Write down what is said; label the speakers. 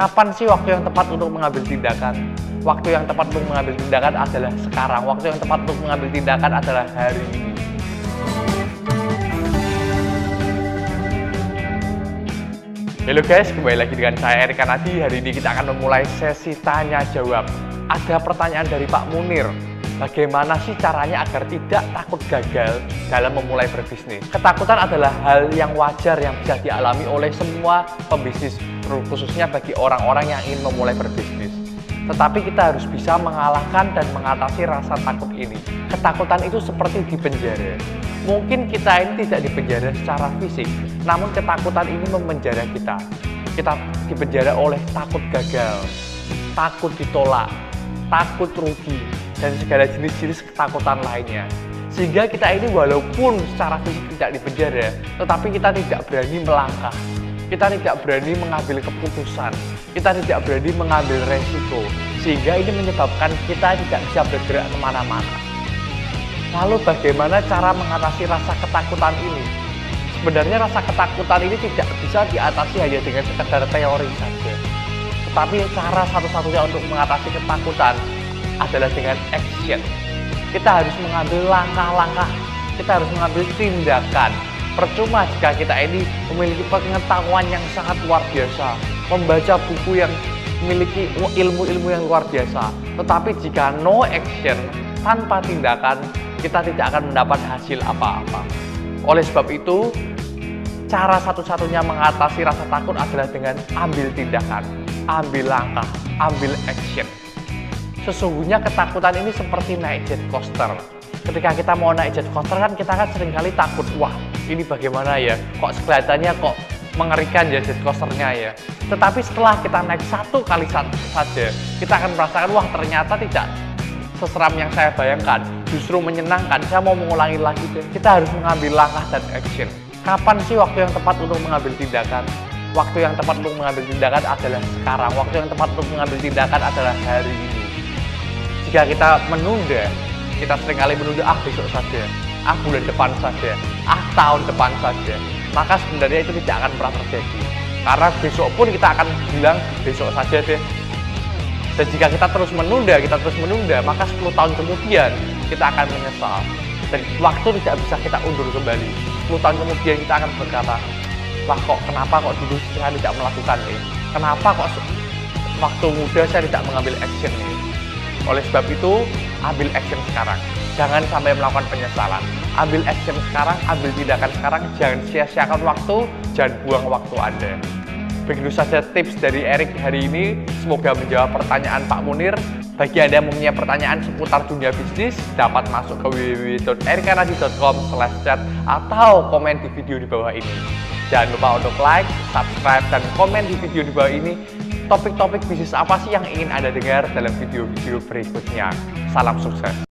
Speaker 1: Kapan sih waktu yang tepat untuk mengambil tindakan? Waktu yang tepat untuk mengambil tindakan adalah sekarang. Waktu yang tepat untuk mengambil tindakan adalah hari ini. Halo guys, kembali lagi dengan saya Erika Nadi. Hari ini kita akan memulai sesi tanya jawab. Ada pertanyaan dari Pak Munir. Bagaimana sih caranya agar tidak takut gagal dalam memulai berbisnis? Ketakutan adalah hal yang wajar yang bisa dialami oleh semua pembisnis, khususnya bagi orang-orang yang ingin memulai berbisnis. Tetapi kita harus bisa mengalahkan dan mengatasi rasa takut ini. Ketakutan itu seperti di penjara. Mungkin kita ini tidak dipenjara secara fisik, namun ketakutan ini memenjara kita. Kita dipenjara oleh takut gagal, takut ditolak, takut rugi, dan segala jenis-jenis ketakutan lainnya. Sehingga kita ini walaupun secara fisik tidak dipenjara, tetapi kita tidak berani melangkah. Kita tidak berani mengambil keputusan. Kita tidak berani mengambil resiko. Sehingga ini menyebabkan kita tidak bisa bergerak ke mana-mana. Lalu bagaimana cara mengatasi rasa ketakutan ini? Sebenarnya rasa ketakutan ini tidak bisa diatasi hanya dengan sekedar teori saja. Tetapi cara satu-satunya untuk mengatasi ketakutan adalah dengan action. Kita harus mengambil langkah-langkah, kita harus mengambil tindakan. Percuma jika kita ini memiliki pengetahuan yang sangat luar biasa, membaca buku yang memiliki ilmu-ilmu yang luar biasa. Tetapi jika no action, tanpa tindakan, kita tidak akan mendapat hasil apa-apa. Oleh sebab itu, cara satu-satunya mengatasi rasa takut adalah dengan ambil tindakan, ambil langkah, ambil action. Sesungguhnya ketakutan ini seperti naik jet coaster. Ketika kita mau naik jet coaster kan kita kan sering kali takut, wah ini bagaimana ya, kok kelihatannya kok mengerikan ya jet coasternya ya. Tetapi setelah kita naik satu kali saja, kita akan merasakan, wah ternyata tidak seseram yang saya bayangkan, justru menyenangkan. Saya mau mengulangi lagi deh. Kita harus mengambil langkah dan action. Kapan sih waktu yang tepat untuk mengambil tindakan? Waktu yang tepat untuk mengambil tindakan adalah sekarang. Waktu yang tepat untuk mengambil tindakan adalah hari ini. Jika kita menunda, kita sering kali menunda, ah besok saja, ah bulan depan saja, ah tahun depan saja, maka sebenarnya itu tidak akan pernah terjadi. Karena besok pun kita akan bilang besok saja deh. Dan jika kita terus menunda, kita terus menunda, maka 10 tahun kemudian kita akan menyesal. Dan waktu tidak bisa kita undur kembali. 10 tahun kemudian kita akan berkata, wah kok kenapa kok dulu saya tidak melakukan ini? Kenapa kok waktu muda saya tidak mengambil action ini? Oleh sebab itu, ambil action sekarang. Jangan sampai melakukan penyesalan. Ambil action sekarang, ambil tindakan sekarang. Jangan sia-siakan waktu, jangan buang waktu Anda. Begitu saja tips dari Erik hari ini. Semoga menjawab pertanyaan Pak Munir. Bagi Anda yang mempunyai pertanyaan seputar dunia bisnis, dapat masuk ke www.erikanadi.com chat atau komen di video di bawah ini. Jangan lupa untuk like, subscribe, dan komen di video di bawah ini topik-topik bisnis apa sih yang ingin Anda dengar dalam video-video berikutnya. Salam sukses.